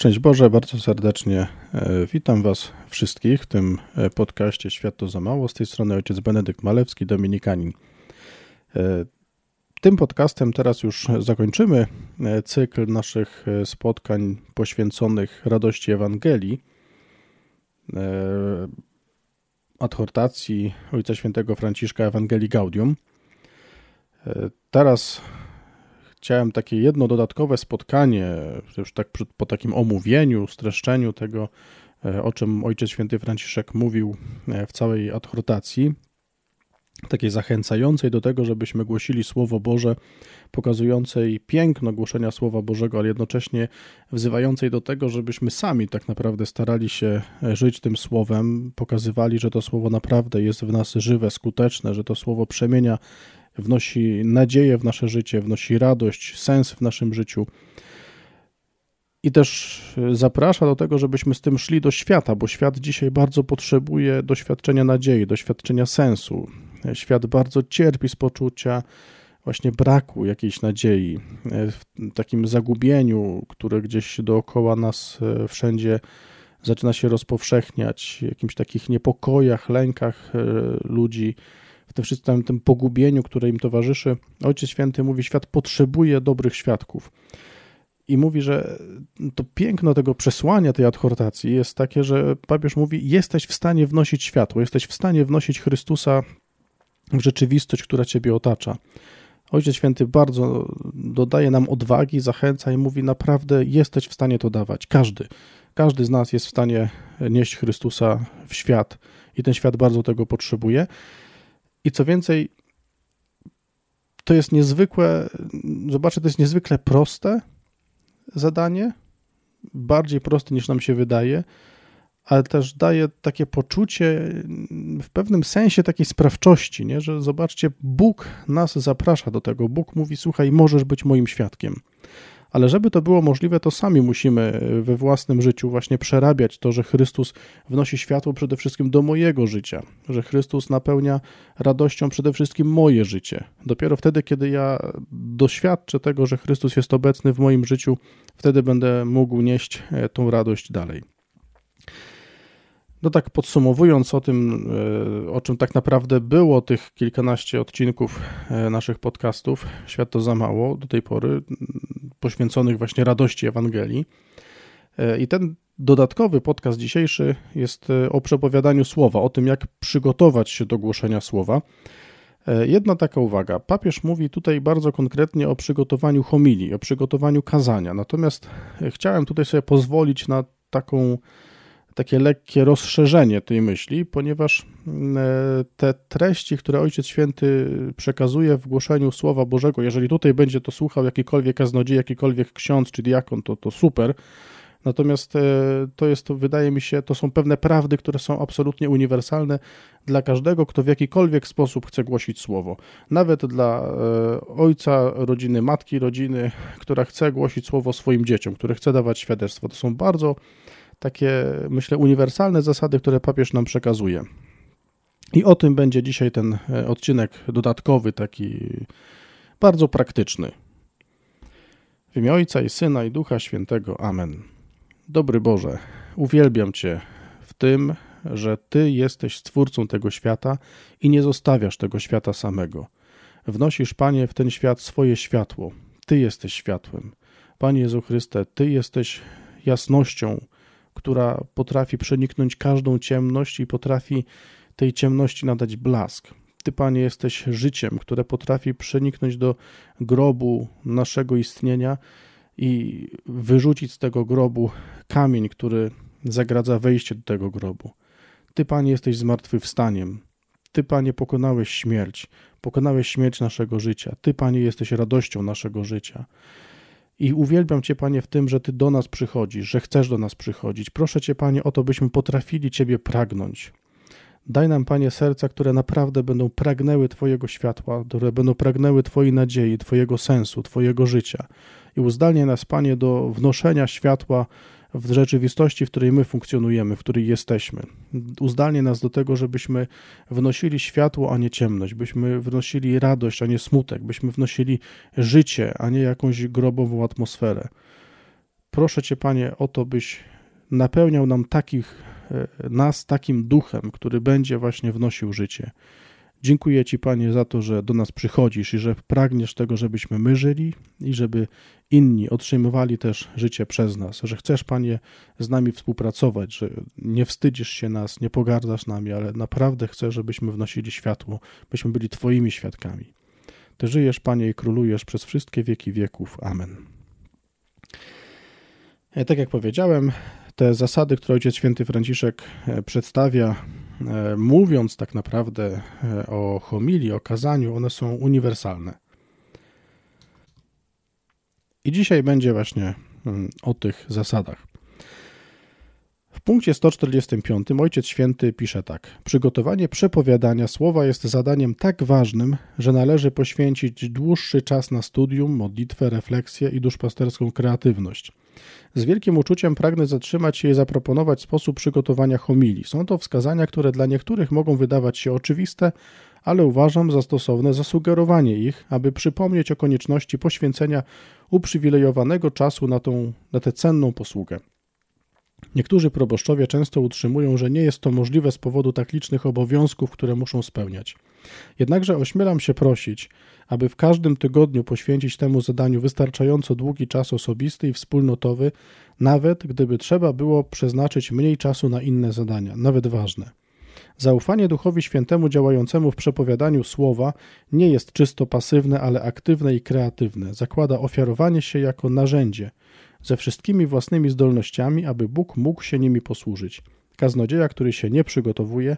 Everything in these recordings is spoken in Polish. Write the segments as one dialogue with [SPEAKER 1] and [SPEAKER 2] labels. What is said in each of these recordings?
[SPEAKER 1] Szczęść Boże, bardzo serdecznie e, witam Was wszystkich w tym e, podcaście Świat to za mało. Z tej strony ojciec Benedykt Malewski, Dominikanin. E, tym podcastem teraz już zakończymy cykl naszych spotkań poświęconych radości Ewangelii, adhortacji Ojca Świętego Franciszka Ewangelii Gaudium. Teraz chciałem takie jedno dodatkowe spotkanie, już tak po takim omówieniu, streszczeniu tego, e, o czym Ojciec Święty Franciszek mówił e, w całej adhortacji, takiej zachęcającej do tego, żebyśmy głosili Słowo Boże, pokazującej piękno głoszenia Słowa Bożego, ale jednocześnie wzywającej do tego, żebyśmy sami tak naprawdę starali się e, żyć tym Słowem, pokazywali, że to Słowo naprawdę jest w nas żywe, skuteczne, że to Słowo przemienia wnosi nadzieję w nasze życie, wnosi radość, sens w naszym życiu. I też zaprasza do tego, żebyśmy z tym szli do świata, bo świat dzisiaj bardzo potrzebuje doświadczenia nadziei, doświadczenia sensu. Świat bardzo cierpi z poczucia właśnie braku jakiejś nadziei, w takim zagubieniu, które gdzieś dookoła nas e, wszędzie zaczyna się rozpowszechniać, jakimś takich niepokojach, lękach e, ludzi tym wszystkim tym pogubieniu, które im towarzyszy, Ojciec Święty mówi, świat potrzebuje dobrych świadków. I mówi, że to piękno tego przesłania tej adhortacji jest takie, że papież mówi: Jesteś w stanie wnosić światło, jesteś w stanie wnosić Chrystusa w rzeczywistość, która Ciebie otacza. Ojciec Święty bardzo dodaje nam odwagi, zachęca i mówi: Naprawdę jesteś w stanie to dawać. Każdy. Każdy z nas jest w stanie nieść Chrystusa w świat i ten świat bardzo tego potrzebuje. I co więcej, to jest niezwykłe, zobaczę, to jest niezwykle proste zadanie, bardziej proste niż nam się wydaje, ale też daje takie poczucie w pewnym sensie takiej sprawczości, nie? że zobaczcie, Bóg nas zaprasza do tego. Bóg mówi: Słuchaj, możesz być moim świadkiem. Ale żeby to było możliwe, to sami musimy we własnym życiu właśnie przerabiać to, że Chrystus wnosi światło przede wszystkim do mojego życia, że Chrystus napełnia radością przede wszystkim moje życie. Dopiero wtedy, kiedy ja doświadczę tego, że Chrystus jest obecny w moim życiu, wtedy będę mógł nieść e, tą radość dalej. No tak podsumowując o tym, e, o czym tak naprawdę było tych kilkanaście odcinków e, naszych podcastów, świat to za mało do tej pory, poświęconych właśnie radości Ewangelii. E, I ten dodatkowy podcast dzisiejszy jest o przepowiadaniu słowa, o tym, jak przygotować się do głoszenia słowa. Jedna taka uwaga. Papież mówi tutaj bardzo konkretnie o przygotowaniu homilii, o przygotowaniu kazania. Natomiast chciałem tutaj sobie pozwolić na taką takie lekkie rozszerzenie tej myśli, ponieważ mm, e, te treści, które Ojciec Święty przekazuje w głoszeniu Słowa Bożego, jeżeli tutaj będzie to słuchał jakikolwiek kaznodziej, jakikolwiek ksiądz czy diakon, to, to super. Natomiast e, to jest, wydaje mi się, to są pewne prawdy, które są absolutnie uniwersalne dla każdego, kto w jakikolwiek sposób chce głosić słowo. Nawet dla e, ojca rodziny, matki rodziny, która chce głosić słowo swoim dzieciom, które chce dawać świadectwo. To są bardzo takie, myślę, uniwersalne zasady, które papież nam przekazuje. I o tym będzie dzisiaj ten e, odcinek dodatkowy, taki bardzo praktyczny. W imię Ojca i Syna i Ducha Świętego. Amen. Dobry Boże, uwielbiam Cię w tym, że Ty jesteś stwórcą tego świata i nie zostawiasz tego świata samego. Wnosisz, Panie, w ten świat swoje światło. Ty jesteś światłem. Panie Jezu Chryste, Ty jesteś jasnością, która potrafi przeniknąć każdą ciemność i potrafi tej ciemności nadać blask. Ty, Panie, jesteś życiem, które potrafi przeniknąć do grobu naszego istnienia i wyrzucić z tego grobu kamień, który zagradza wejście do tego grobu. Ty, Panie, jesteś zmartwychwstaniem. Ty, Panie, pokonałeś śmierć, pokonałeś śmierć naszego życia. Ty, Panie, jesteś radością naszego życia. I uwielbiam Cię, Panie, w tym, że Ty do nas przychodzisz, że chcesz do nas przychodzić. Proszę Cię, Panie, o to, byśmy potrafili Ciebie pragnąć. Daj nam, Panie, serca, które naprawdę będą pragnęły Twojego światła, które będą pragnęły Twojej nadziei, Twojego sensu, Twojego życia. I uzdalnie nas, Panie, do wnoszenia światła w rzeczywistości, w której my funkcjonujemy, w której jesteśmy. Uzdalnie nas do tego, żebyśmy wnosili światło, a nie ciemność, byśmy wnosili radość, a nie smutek, byśmy wnosili życie, a nie jakąś grobową atmosferę. proszę Cię, Panie, o to, byś napełniał nam takich, e, nas takim duchem, który będzie właśnie wnosił życie. Dziękuję Ci, Panie, za to, że do nas przychodzisz i że pragniesz tego, żebyśmy my żyli i żeby inni otrzymywali też życie przez nas. Że chcesz, Panie, z nami współpracować, że nie wstydzisz się nas, nie pogardzasz nami, ale naprawdę chcesz, żebyśmy wnosili światło, byśmy byli Twoimi świadkami. Ty żyjesz, Panie, i królujesz przez wszystkie wieki wieków. Amen. E, tak jak powiedziałem, te zasady, które Ojciec Święty Franciszek e, przedstawia, mówiąc tak naprawdę o homilii, o kazaniu, one są uniwersalne. I dzisiaj będzie właśnie mm, o tych zasadach. W punkcie 145 Ojciec Święty pisze tak: Przygotowanie przepowiadania słowa jest zadaniem tak ważnym, że należy poświęcić dłuższy czas na studium, modlitwę, refleksję i duszpasterską kreatywność. Z wielkim uczuciem pragnę zatrzymać się i zaproponować sposób przygotowania homilii. Są to wskazania, które dla niektórych mogą wydawać się oczywiste, ale uważam za stosowne zasugerowanie ich, aby przypomnieć o konieczności poświęcenia uprzywilejowanego czasu na, tą, na tę cenną posługę. Niektórzy proboszczowie często utrzymują, że nie jest to możliwe z powodu tak licznych obowiązków, które muszą spełniać. Jednakże ośmielam się prosić, aby w każdym tygodniu poświęcić temu zadaniu wystarczająco długi czas osobisty i wspólnotowy, nawet gdyby trzeba było przeznaczyć mniej czasu na inne zadania, nawet ważne. Zaufanie Duchowi Świętemu działającemu w przepowiadaniu słowa nie jest czysto pasywne, ale aktywne i kreatywne. Zakłada ofiarowanie się jako narzędzie, ze wszystkimi własnymi zdolnościami, aby Bóg mógł się nimi posłużyć. Kaznodzieja, który się nie przygotowuje,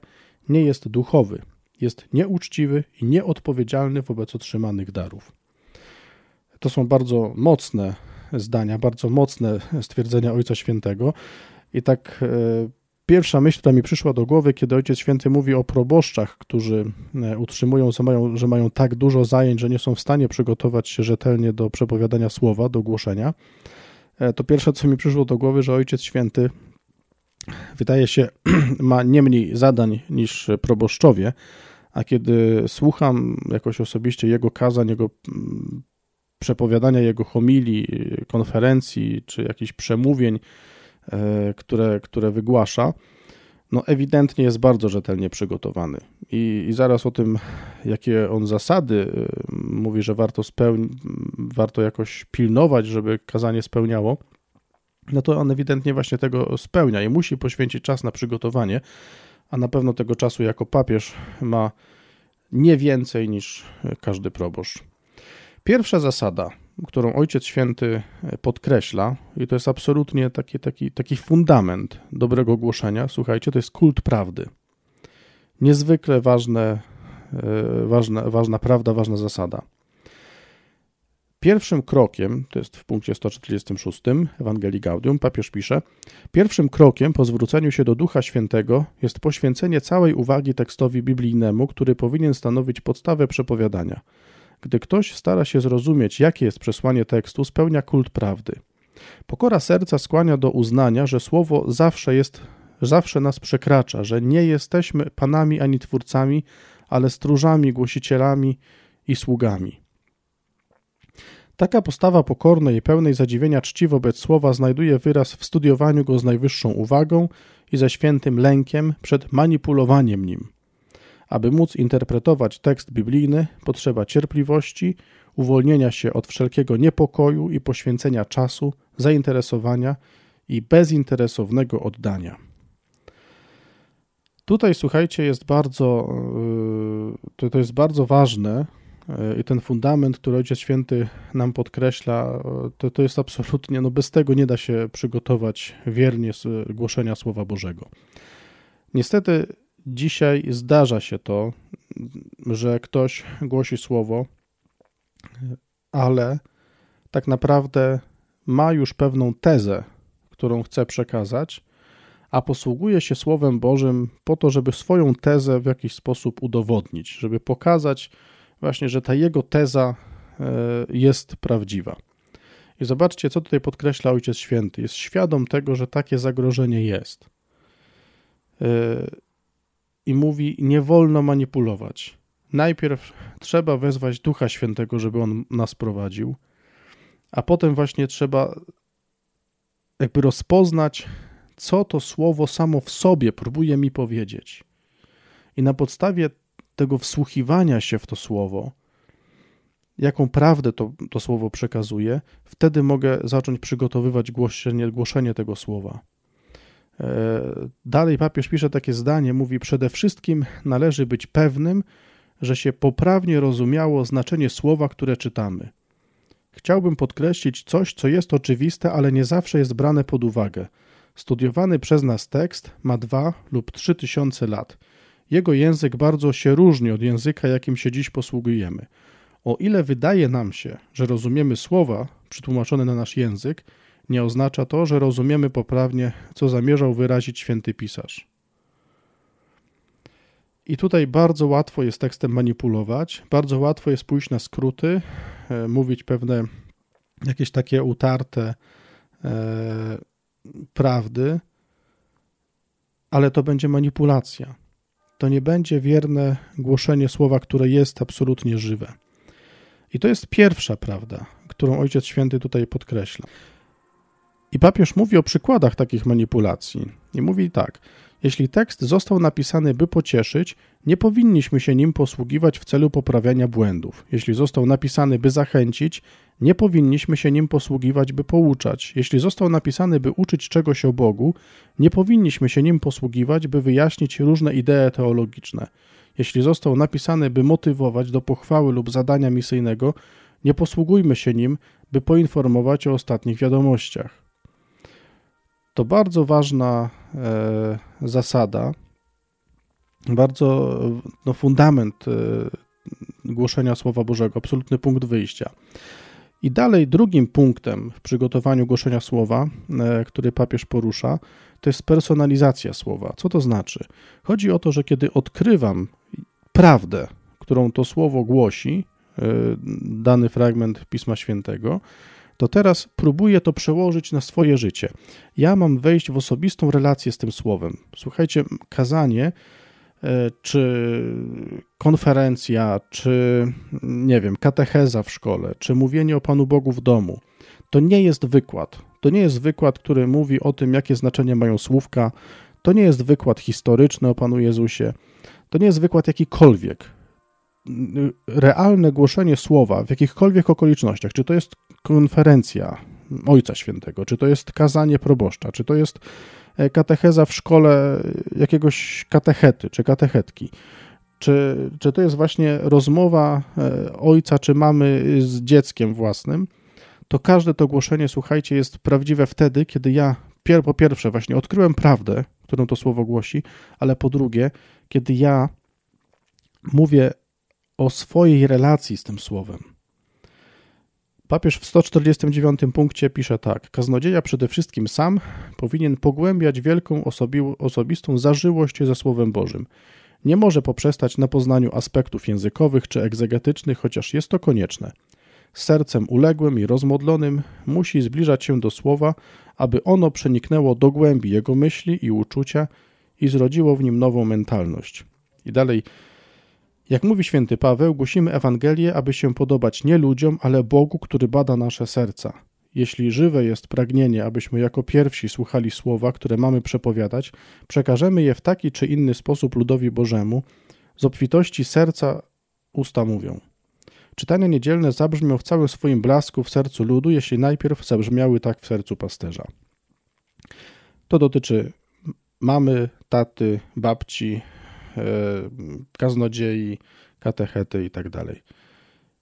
[SPEAKER 1] nie jest duchowy, jest nieuczciwy i nieodpowiedzialny wobec otrzymanych darów. To są bardzo mocne zdania, bardzo mocne stwierdzenia Ojca Świętego. I tak e, pierwsza myśl, która mi przyszła do głowy, kiedy Ojciec Święty mówi o proboszczach, którzy e, utrzymują, że mają, że mają tak dużo zajęć, że nie są w stanie przygotować się rzetelnie do przepowiadania słowa, do głoszenia, to pierwsze, co mi przyszło do głowy, że Ojciec Święty wydaje się ma nie mniej zadań niż proboszczowie, a kiedy słucham jakoś osobiście jego kazań, jego mm, przepowiadania, jego homilii, konferencji czy jakichś przemówień, e, które, które wygłasza, no ewidentnie jest bardzo rzetelnie przygotowany. I, I, zaraz o tym, jakie on zasady e, mówi, że warto, spełni, warto jakoś pilnować, żeby kazanie spełniało, no to on ewidentnie właśnie tego spełnia i musi poświęcić czas na przygotowanie, a na pewno tego czasu jako papież ma nie więcej niż każdy proboszcz. Pierwsza zasada, którą Ojciec Święty podkreśla, i to jest absolutnie taki, taki, taki fundament dobrego głoszenia, słuchajcie, to jest kult prawdy. Niezwykle ważne, e, ważna, ważna prawda, ważna zasada. Pierwszym krokiem, to jest w punkcie 146 Ewangelii Gaudium, papież pisze: Pierwszym krokiem po zwróceniu się do Ducha Świętego jest poświęcenie całej uwagi tekstowi biblijnemu, który powinien stanowić podstawę przepowiadania. Gdy ktoś stara się zrozumieć, jakie jest przesłanie tekstu, spełnia kult prawdy. Pokora serca skłania do uznania, że słowo zawsze jest, zawsze nas przekracza, że nie jesteśmy panami ani twórcami, ale stróżami, głosicielami i sługami. Taka postawa pokornej i pełnej zadziwienia czci wobec słowa znajduje wyraz w studiowaniu go z najwyższą uwagą i ze świętym lękiem przed manipulowaniem nim. Aby móc interpretować tekst biblijny, potrzeba cierpliwości, uwolnienia się od wszelkiego niepokoju i poświęcenia czasu, zainteresowania i bezinteresownego oddania. Tutaj, słuchajcie, jest bardzo, yy, to jest bardzo ważne, I ten fundament, który Ojciec Święty nam podkreśla, e, to, to jest absolutnie, no bez tego nie da się przygotować wiernie głoszenia Słowa Bożego. Niestety dzisiaj zdarza się to, że ktoś głosi Słowo, ale tak naprawdę ma już pewną tezę, którą chce przekazać, a posługuje się Słowem Bożym po to, żeby swoją tezę w jakiś sposób udowodnić, żeby pokazać, właśnie, że ta jego teza e, jest prawdziwa. I zobaczcie, co tutaj podkreśla Ojciec Święty. Jest świadom tego, że takie zagrożenie jest. E, I mówi: Nie wolno manipulować. Najpierw trzeba wezwać Ducha Świętego, żeby on nas prowadził, a potem właśnie trzeba jakby rozpoznać, co to słowo samo w sobie próbuje mi powiedzieć. I na podstawie tego wsłuchiwania się w to słowo, jaką prawdę to, to słowo przekazuje, wtedy mogę zacząć przygotowywać głoszenie, głoszenie tego słowa. E, dalej papież pisze takie zdanie, mówi przede wszystkim należy być pewnym, że się poprawnie rozumiało znaczenie słowa, które czytamy. Chciałbym podkreślić coś, co jest oczywiste, ale nie zawsze jest brane pod uwagę. Studiowany przez nas tekst ma dwa lub trzy tysiące lat. Jego język bardzo się różni od języka, jakim się dziś posługujemy. O ile wydaje nam się, że rozumiemy słowa przetłumaczone na nasz język, nie oznacza to, że rozumiemy poprawnie, co zamierzał wyrazić święty pisarz. I tutaj bardzo łatwo jest tekstem manipulować, bardzo łatwo jest pójść na skróty, e, mówić pewne jakieś takie utarte e, prawdy, ale to będzie manipulacja. To nie będzie wierne głoszenie słowa, które jest absolutnie żywe. I to jest pierwsza prawda, którą Ojciec Święty tutaj podkreśla. I papież mówi o przykładach takich manipulacji. I mówi tak: Jeśli tekst został napisany, by pocieszyć, nie powinniśmy się nim posługiwać w celu poprawiania błędów. Jeśli został napisany, by zachęcić, nie powinniśmy się nim posługiwać, by pouczać. Jeśli został napisany, by uczyć czegoś o Bogu, nie powinniśmy się nim posługiwać, by wyjaśnić różne idee teologiczne. Jeśli został napisany, by motywować do pochwały lub zadania misyjnego, nie posługujmy się nim, by poinformować o ostatnich wiadomościach. To bardzo ważna e, zasada, bardzo no, fundament e, głoszenia Słowa Bożego, absolutny punkt wyjścia. I dalej drugim punktem w przygotowaniu głoszenia słowa, e, który papież porusza, to jest personalizacja słowa. Co to znaczy? Chodzi o to, że kiedy odkrywam prawdę, którą to słowo głosi, dany fragment Pisma Świętego, to teraz próbuję to przełożyć na swoje życie. Ja mam wejść w osobistą relację z tym słowem. Słuchajcie, kazanie E, czy konferencja, czy nie wiem, katecheza w szkole, czy mówienie o Panu Bogu w domu, to nie jest wykład. To nie jest wykład, który mówi o tym, jakie znaczenie mają słówka. To nie jest wykład historyczny o Panu Jezusie. To nie jest wykład jakikolwiek. Realne głoszenie słowa w jakichkolwiek okolicznościach, czy to jest konferencja Ojca Świętego, czy to jest kazanie proboszcza, czy to jest E, katecheza w szkole jakiegoś katechety czy katechetki. Czy, czy to jest właśnie rozmowa e, ojca czy mamy z dzieckiem własnym, to każde to głoszenie, słuchajcie, jest prawdziwe wtedy, kiedy ja po pierwsze właśnie odkryłem prawdę, którą to słowo głosi, ale po drugie, kiedy ja mówię o swojej relacji z tym słowem. Papież w 149 punkcie pisze tak: Kaznodzieja przede wszystkim sam powinien pogłębiać wielką osobi- osobistą zażyłość ze Słowem Bożym. Nie może poprzestać na poznaniu aspektów językowych czy egzegetycznych, chociaż jest to konieczne. Z sercem uległym i rozmodlonym musi zbliżać się do słowa, aby ono przeniknęło do głębi jego myśli i uczucia i zrodziło w nim nową mentalność. I dalej jak mówi święty Paweł, głosimy Ewangelię, aby się podobać nie ludziom, ale Bogu, który bada nasze serca. Jeśli żywe jest pragnienie, abyśmy jako pierwsi słuchali słowa, które mamy przepowiadać, przekażemy je w taki czy inny sposób ludowi Bożemu, z obfitości serca usta mówią. Czytania niedzielne zabrzmią w całym swoim blasku w sercu ludu, jeśli najpierw zabrzmiały tak w sercu pasterza. To dotyczy mamy, taty, babci, kaznodziei, katechety i tak dalej.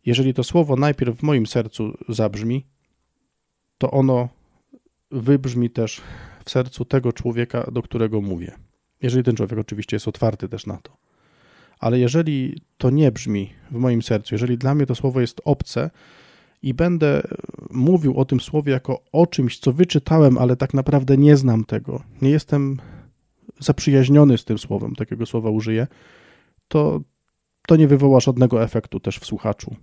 [SPEAKER 1] Jeżeli to słowo najpierw w moim sercu zabrzmi, to ono wybrzmi też w sercu tego człowieka, do którego mówię. Jeżeli ten człowiek oczywiście jest otwarty też na to. Ale jeżeli to nie brzmi w moim sercu, jeżeli dla mnie to słowo jest obce i będę mówił o tym słowie jako o czymś, co wyczytałem, ale tak naprawdę nie znam tego, nie jestem zaprzyjaźniony z tym słowem, takiego słowa użyję, to, to nie wywoła żadnego efektu też w słuchaczu.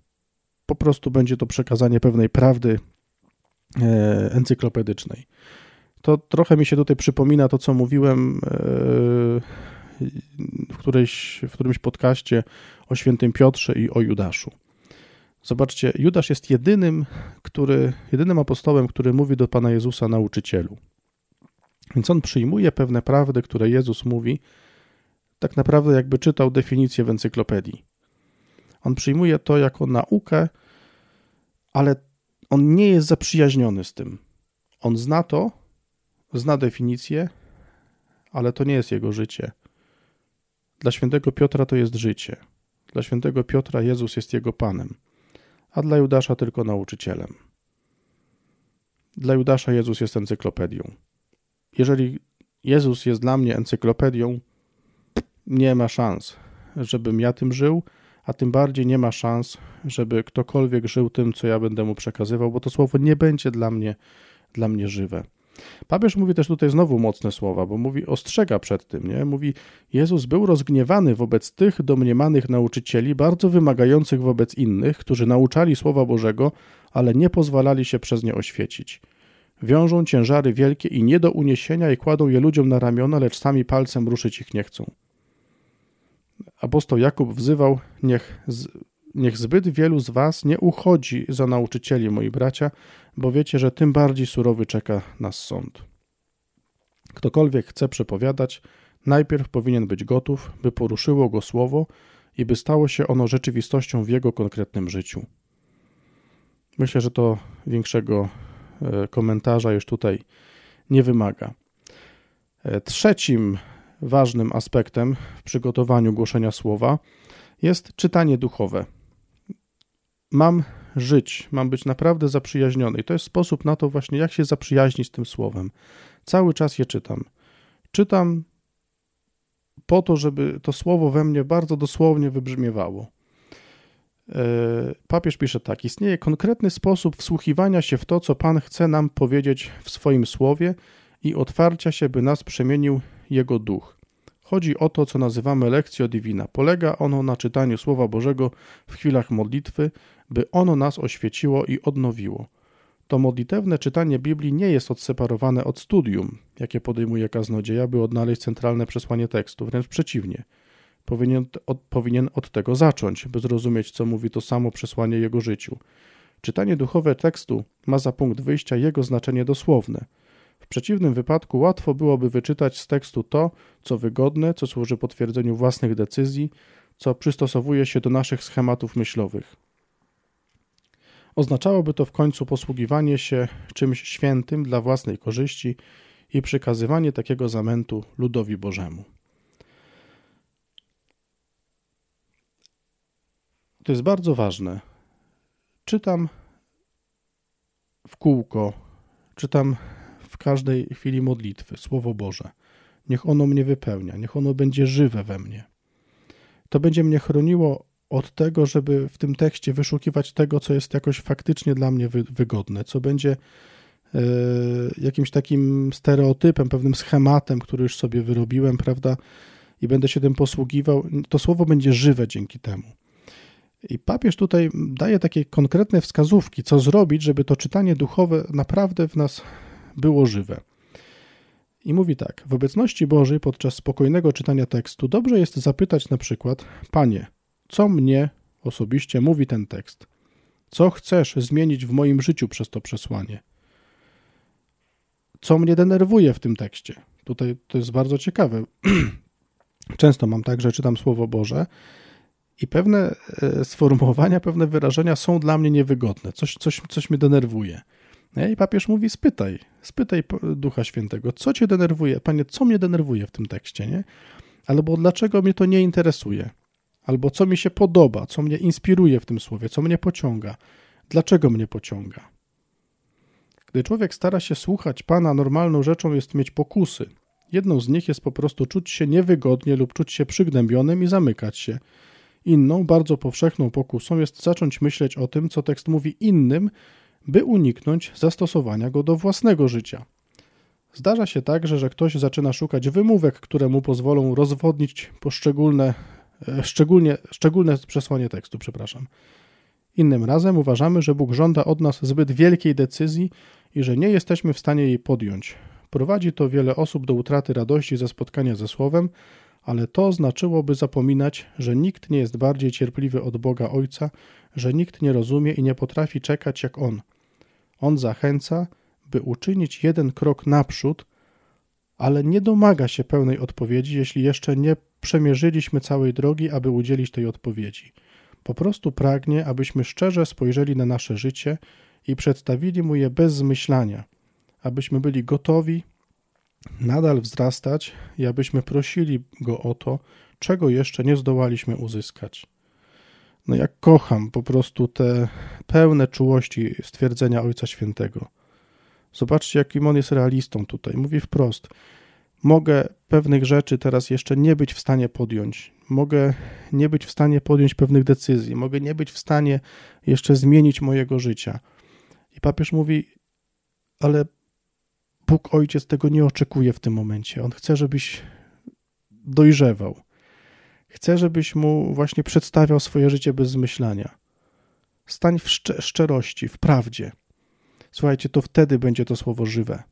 [SPEAKER 1] Po prostu będzie to przekazanie pewnej prawdy e, encyklopedycznej. To trochę mi się tutaj przypomina to, co mówiłem e, w, którejś, w którymś podcaście o świętym Piotrze i o Judaszu. Zobaczcie, Judasz jest jedynym, który, jedynym apostołem, który mówi do Pana Jezusa nauczycielu. Więc on przyjmuje pewne prawdy, które Jezus mówi, tak naprawdę jakby czytał definicję w encyklopedii. On przyjmuje to jako naukę, ale on nie jest zaprzyjaźniony z tym. On zna to, zna definicję, ale to nie jest jego życie. Dla świętego Piotra to jest życie. Dla świętego Piotra Jezus jest jego Panem, a dla Judasza tylko nauczycielem. Dla Judasza Jezus jest encyklopedią. Jeżeli Jezus jest dla mnie encyklopedią, nie ma szans, żebym ja tym żył, a tym bardziej nie ma szans, żeby ktokolwiek żył tym, co ja będę mu przekazywał, bo to słowo nie będzie dla mnie, dla mnie żywe. Papież mówi też tutaj znowu mocne słowa, bo mówi, ostrzega przed tym, nie? Mówi, Jezus był rozgniewany wobec tych domniemanych nauczycieli, bardzo wymagających wobec innych, którzy nauczali Słowa Bożego, ale nie pozwalali się przez nie oświecić. Wiążą ciężary wielkie i nie do uniesienia i kładą je ludziom na ramiona, lecz sami palcem ruszyć ich nie chcą. Apostoł Jakub wzywał, niech, niech zbyt wielu z was nie uchodzi za nauczycieli, moi bracia, bo wiecie, że tym bardziej surowy czeka nas sąd. Ktokolwiek chce przepowiadać, najpierw powinien być gotów, by poruszyło go słowo i by stało się ono rzeczywistością w jego konkretnym życiu. Myślę, że to większego komentarza już tutaj nie wymaga. E, trzecim ważnym aspektem w przygotowaniu głoszenia słowa jest czytanie duchowe. Mam żyć, mam być naprawdę zaprzyjaźniony. I to jest sposób na to właśnie, jak się zaprzyjaźnić z tym słowem. Cały czas je czytam. Czytam po to, żeby to słowo we mnie bardzo dosłownie wybrzmiewało. E, papież pisze tak: Istnieje konkretny sposób wsłuchiwania się w to, co Pan chce nam powiedzieć w swoim słowie i otwarcia się, by nas przemienił Jego duch. Chodzi o to, co nazywamy lekcją divina. Polega ono na czytaniu Słowa Bożego w chwilach modlitwy, by ono nas oświeciło i odnowiło. To modlitewne czytanie Biblii nie jest odseparowane od studium, jakie podejmuje kaznodzieja, by odnaleźć centralne przesłanie tekstu, wręcz przeciwnie. Powinien od, powinien od tego zacząć, by zrozumieć, co mówi to samo przesłanie jego życiu. Czytanie duchowe tekstu ma za punkt wyjścia jego znaczenie dosłowne – w przeciwnym wypadku łatwo byłoby wyczytać z tekstu to, co wygodne, co służy potwierdzeniu własnych decyzji, co przystosowuje się do naszych schematów myślowych. Oznaczałoby to w końcu posługiwanie się czymś świętym dla własnej korzyści i przekazywanie takiego zamętu ludowi Bożemu. To jest bardzo ważne. Czytam w kółko, czytam w każdej chwili modlitwy Słowo Boże. Niech ono mnie wypełnia, niech ono będzie żywe we mnie. To będzie mnie chroniło od tego, żeby w tym tekście wyszukiwać tego, co jest jakoś faktycznie dla mnie wygodne, co będzie e, jakimś takim stereotypem, pewnym schematem, który już sobie wyrobiłem, prawda, i będę się tym posługiwał. To słowo będzie żywe dzięki temu. I papież tutaj daje takie konkretne wskazówki, co zrobić, żeby to czytanie duchowe naprawdę w nas było żywe. I mówi tak: W obecności Bożej podczas spokojnego czytania tekstu dobrze jest zapytać na przykład: Panie, co mnie osobiście mówi ten tekst? Co chcesz zmienić w moim życiu przez to przesłanie? Co mnie denerwuje w tym tekście? Tutaj to jest bardzo ciekawe. Często mam tak, że czytam Słowo Boże i pewne e, sformułowania, pewne wyrażenia są dla mnie niewygodne. Coś, coś, coś mnie denerwuje. I papież mówi: spytaj, spytaj Ducha Świętego, co cię denerwuje, panie, co mnie denerwuje w tym tekście, nie? Albo dlaczego mnie to nie interesuje, albo co mi się podoba, co mnie inspiruje w tym słowie, co mnie pociąga, dlaczego mnie pociąga. Gdy człowiek stara się słuchać Pana, normalną rzeczą jest mieć pokusy. Jedną z nich jest po prostu czuć się niewygodnie lub czuć się przygnębionym i zamykać się. Inną, bardzo powszechną pokusą jest zacząć myśleć o tym, co tekst mówi innym, by uniknąć zastosowania go do własnego życia. Zdarza się także, że ktoś zaczyna szukać wymówek, które mu pozwolą rozwodnić poszczególne, e, szczególnie, szczególne przesłanie tekstu, przepraszam. Innym razem uważamy, że Bóg żąda od nas zbyt wielkiej decyzji i że nie jesteśmy w stanie jej podjąć. Prowadzi to wiele osób do utraty radości ze spotkania ze Słowem, ale to znaczyłoby zapominać, że nikt nie jest bardziej cierpliwy od Boga Ojca, że nikt nie rozumie i nie potrafi czekać jak On – on zachęca, by uczynić jeden krok naprzód, ale nie domaga się pełnej odpowiedzi, jeśli jeszcze nie przemierzyliśmy całej drogi, aby udzielić tej odpowiedzi. Po prostu pragnie, abyśmy szczerze spojrzeli na nasze życie i przedstawili mu je bez zmyślania, abyśmy byli gotowi nadal wzrastać i abyśmy prosili go o to, czego jeszcze nie zdołaliśmy uzyskać. No jak kocham po prostu te pełne czułości stwierdzenia Ojca Świętego. Zobaczcie, jakim on jest realistą tutaj. Mówi wprost: Mogę pewnych rzeczy teraz jeszcze nie być w stanie podjąć. Mogę nie być w stanie podjąć pewnych decyzji. Mogę nie być w stanie jeszcze zmienić mojego życia. I papież mówi: Ale Bóg Ojciec tego nie oczekuje w tym momencie. On chce, żebyś dojrzewał. Chce, żebyś mu właśnie przedstawiał swoje życie bez zmyślania. Stań w szczerości, w prawdzie. Słuchajcie, to wtedy będzie to słowo żywe.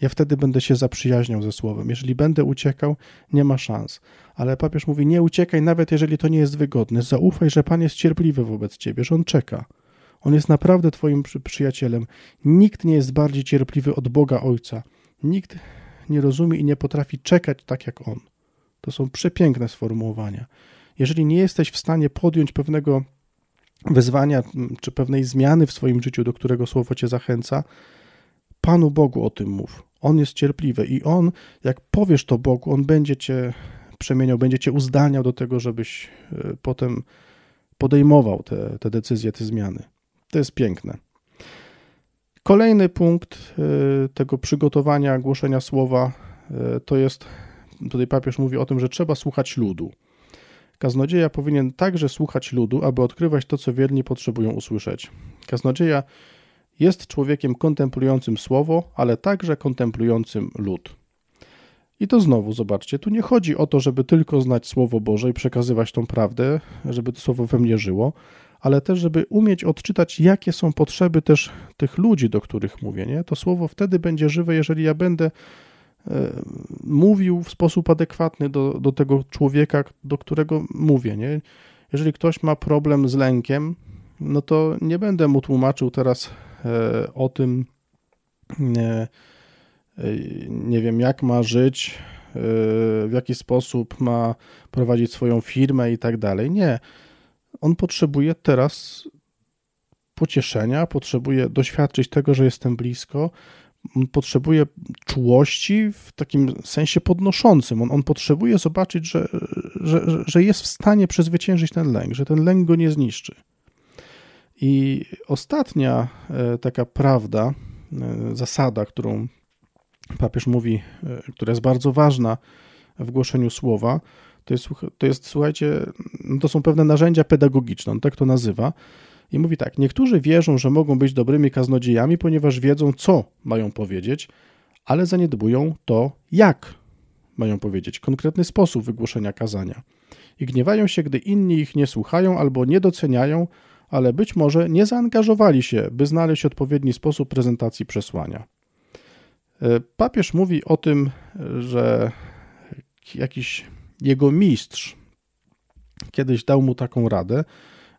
[SPEAKER 1] Ja wtedy będę się zaprzyjaźniał ze słowem. Jeżeli będę uciekał, nie ma szans. Ale papież mówi: Nie uciekaj, nawet jeżeli to nie jest wygodne. Zaufaj, że Pan jest cierpliwy wobec ciebie, że on czeka. On jest naprawdę Twoim przyjacielem. Nikt nie jest bardziej cierpliwy od Boga Ojca. Nikt nie rozumie i nie potrafi czekać tak jak On. To są przepiękne sformułowania. Jeżeli nie jesteś w stanie podjąć pewnego wyzwania czy pewnej zmiany w swoim życiu, do którego słowo cię zachęca, Panu Bogu o tym mów. On jest cierpliwy i On, jak powiesz to Bogu, On będzie cię przemieniał, będzie cię uzdalniał do tego, żebyś e, potem podejmował te, te decyzje, te zmiany. To jest piękne. Kolejny punkt y, tego przygotowania, głoszenia słowa y, to jest, tutaj papież mówi o tym, że trzeba słuchać ludu. Kaznodzieja powinien także słuchać ludu, aby odkrywać to, co wierni potrzebują usłyszeć. Kaznodzieja jest człowiekiem kontemplującym słowo, ale także kontemplującym lud. I to znowu, zobaczcie, tu nie chodzi o to, żeby tylko znać Słowo Boże i przekazywać tą prawdę, żeby to Słowo we mnie żyło, ale też, żeby umieć odczytać, jakie są potrzeby też tych ludzi, do których mówię. Nie? To słowo wtedy będzie żywe, jeżeli ja będę e, mówił w sposób adekwatny do, do tego człowieka, do którego mówię. Nie? Jeżeli ktoś ma problem z lękiem, no to nie będę mu tłumaczył teraz e, o tym, nie, nie wiem, jak ma żyć, e, w jaki sposób ma prowadzić swoją firmę i tak dalej. Nie on potrzebuje teraz pocieszenia, potrzebuje doświadczyć tego, że jestem blisko, potrzebuje czułości w takim sensie podnoszącym. On, on potrzebuje zobaczyć, że, że, że jest w stanie przezwyciężyć ten lęk, że ten lęk go nie zniszczy. I ostatnia e, taka prawda, e, zasada, którą papież mówi, e, która jest bardzo ważna w głoszeniu słowa, to jest, to jest słuchajcie, no to są pewne narzędzia pedagogiczne, on tak to nazywa. I mówi tak: Niektórzy wierzą, że mogą być dobrymi kaznodziejami, ponieważ wiedzą, co mają powiedzieć, ale zaniedbują to, jak mają powiedzieć, konkretny sposób wygłoszenia kazania. I gniewają się, gdy inni ich nie słuchają albo nie doceniają, ale być może nie zaangażowali się, by znaleźć odpowiedni sposób prezentacji przesłania. E, papież mówi o tym, że jakiś jego mistrz kiedyś dał mu taką radę,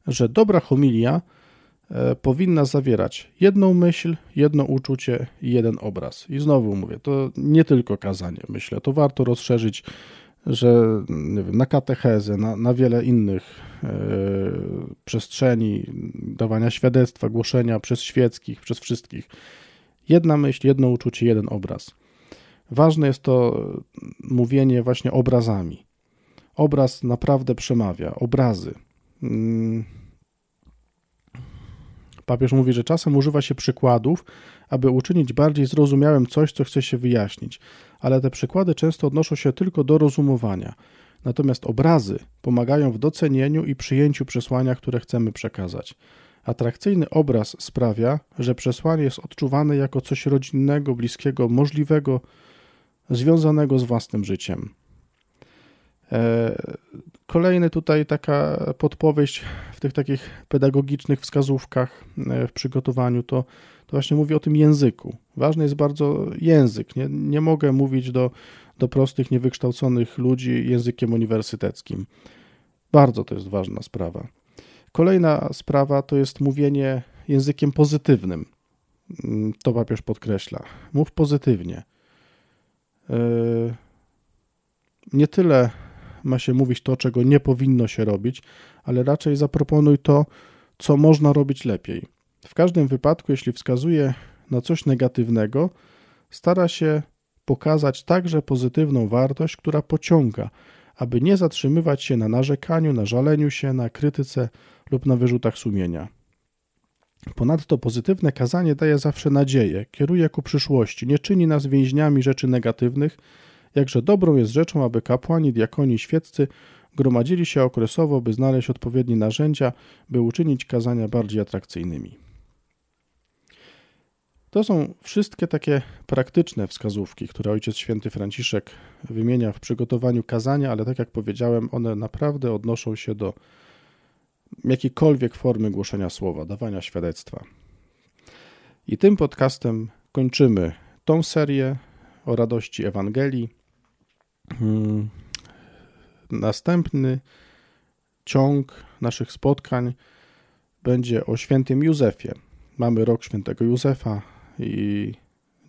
[SPEAKER 1] że dobra homilia e, powinna zawierać jedną myśl, jedno uczucie i jeden obraz. I znowu mówię, to nie tylko kazanie, myślę, to warto rozszerzyć, że wiem, na katechezę, na, na wiele innych e, przestrzeni dawania świadectwa, głoszenia przez świeckich, przez wszystkich. Jedna myśl, jedno uczucie, jeden obraz. Ważne jest to mówienie właśnie obrazami obraz naprawdę przemawia, obrazy. Mm. Papież mówi, że czasem używa się przykładów, aby uczynić bardziej zrozumiałym coś, co chce się wyjaśnić, ale te przykłady często odnoszą się tylko do rozumowania. Natomiast obrazy pomagają w docenieniu i przyjęciu przesłania, które chcemy przekazać. Atrakcyjny obraz sprawia, że przesłanie jest odczuwane jako coś rodzinnego, bliskiego, możliwego, związanego z własnym życiem. E, kolejny tutaj taka podpowiedź w tych takich pedagogicznych wskazówkach e, w przygotowaniu to, to właśnie mówi o tym języku. Ważny jest bardzo język. Nie, nie mogę mówić do, do prostych, niewykształconych ludzi językiem uniwersyteckim. Bardzo to jest ważna sprawa. Kolejna sprawa to jest mówienie językiem pozytywnym. Mm, to papież podkreśla. Mów pozytywnie. nie tyle ma się mówić to, czego nie powinno się robić, ale raczej zaproponuj to, co można robić lepiej. W każdym wypadku, jeśli wskazuje na coś negatywnego, stara się pokazać także pozytywną wartość, która pociąga, aby nie zatrzymywać się na narzekaniu, na żaleniu się, na krytyce lub na wyrzutach sumienia. Ponadto pozytywne kazanie daje zawsze nadzieję, kieruje ku przyszłości, nie czyni nas więźniami rzeczy negatywnych, jakże dobrą jest rzeczą, aby kapłani, diakoni świeccy gromadzili się okresowo, by znaleźć odpowiednie narzędzia, by uczynić kazania bardziej atrakcyjnymi. To są wszystkie takie praktyczne wskazówki, które Ojciec Święty Franciszek wymienia w przygotowaniu kazania, ale tak jak powiedziałem, one naprawdę odnoszą się do jakiejkolwiek formy głoszenia słowa, dawania świadectwa. I tym podcastem kończymy tą serię o radości Ewangelii. Hmm. Następny ciąg naszych spotkań będzie o świętym Józefie. Mamy rok świętego Józefa i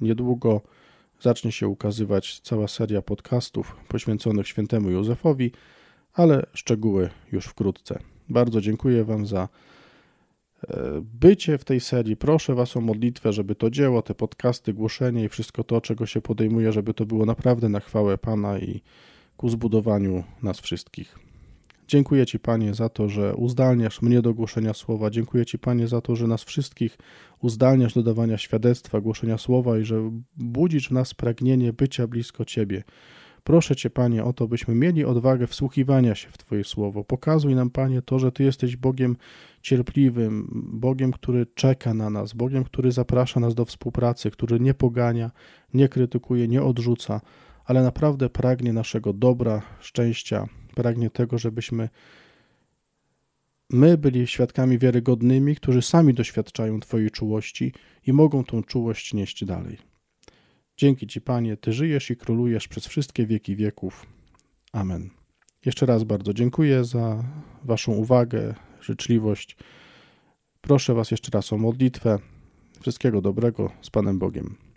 [SPEAKER 1] niedługo zacznie się ukazywać cała seria podcastów poświęconych świętemu Józefowi, ale szczegóły już wkrótce. Bardzo dziękuję Wam za bycie w tej serii. Proszę Was o modlitwę, żeby to dzieło, te podcasty, głoszenie i wszystko to, czego się podejmuje, żeby to było naprawdę na chwałę Pana i ku zbudowaniu nas wszystkich. Dziękuję Ci, Panie, za to, że uzdalniasz mnie do głoszenia słowa. Dziękuję Ci, Panie, za to, że nas wszystkich uzdalniasz do dawania świadectwa, głoszenia słowa i że budzisz w nas pragnienie bycia blisko Ciebie. Proszę Cię, Panie, o to, byśmy mieli odwagę wsłuchiwania się w Twoje słowo. Pokazuj nam, Panie, to, że Ty jesteś Bogiem cierpliwym, Bogiem, który czeka na nas, Bogiem, który zaprasza nas do współpracy, który nie pogania, nie krytykuje, nie odrzuca, ale naprawdę pragnie naszego dobra, szczęścia, pragnie tego, żebyśmy my byli świadkami wiarygodnymi, którzy sami doświadczają Twojej czułości i mogą tą czułość nieść dalej. Dzięki Ci, Panie, Ty żyjesz i królujesz przez wszystkie wieki wieków. Amen. Jeszcze raz bardzo dziękuję za Waszą uwagę, życzliwość. Proszę Was jeszcze raz o modlitwę. Wszystkiego dobrego z Panem Bogiem.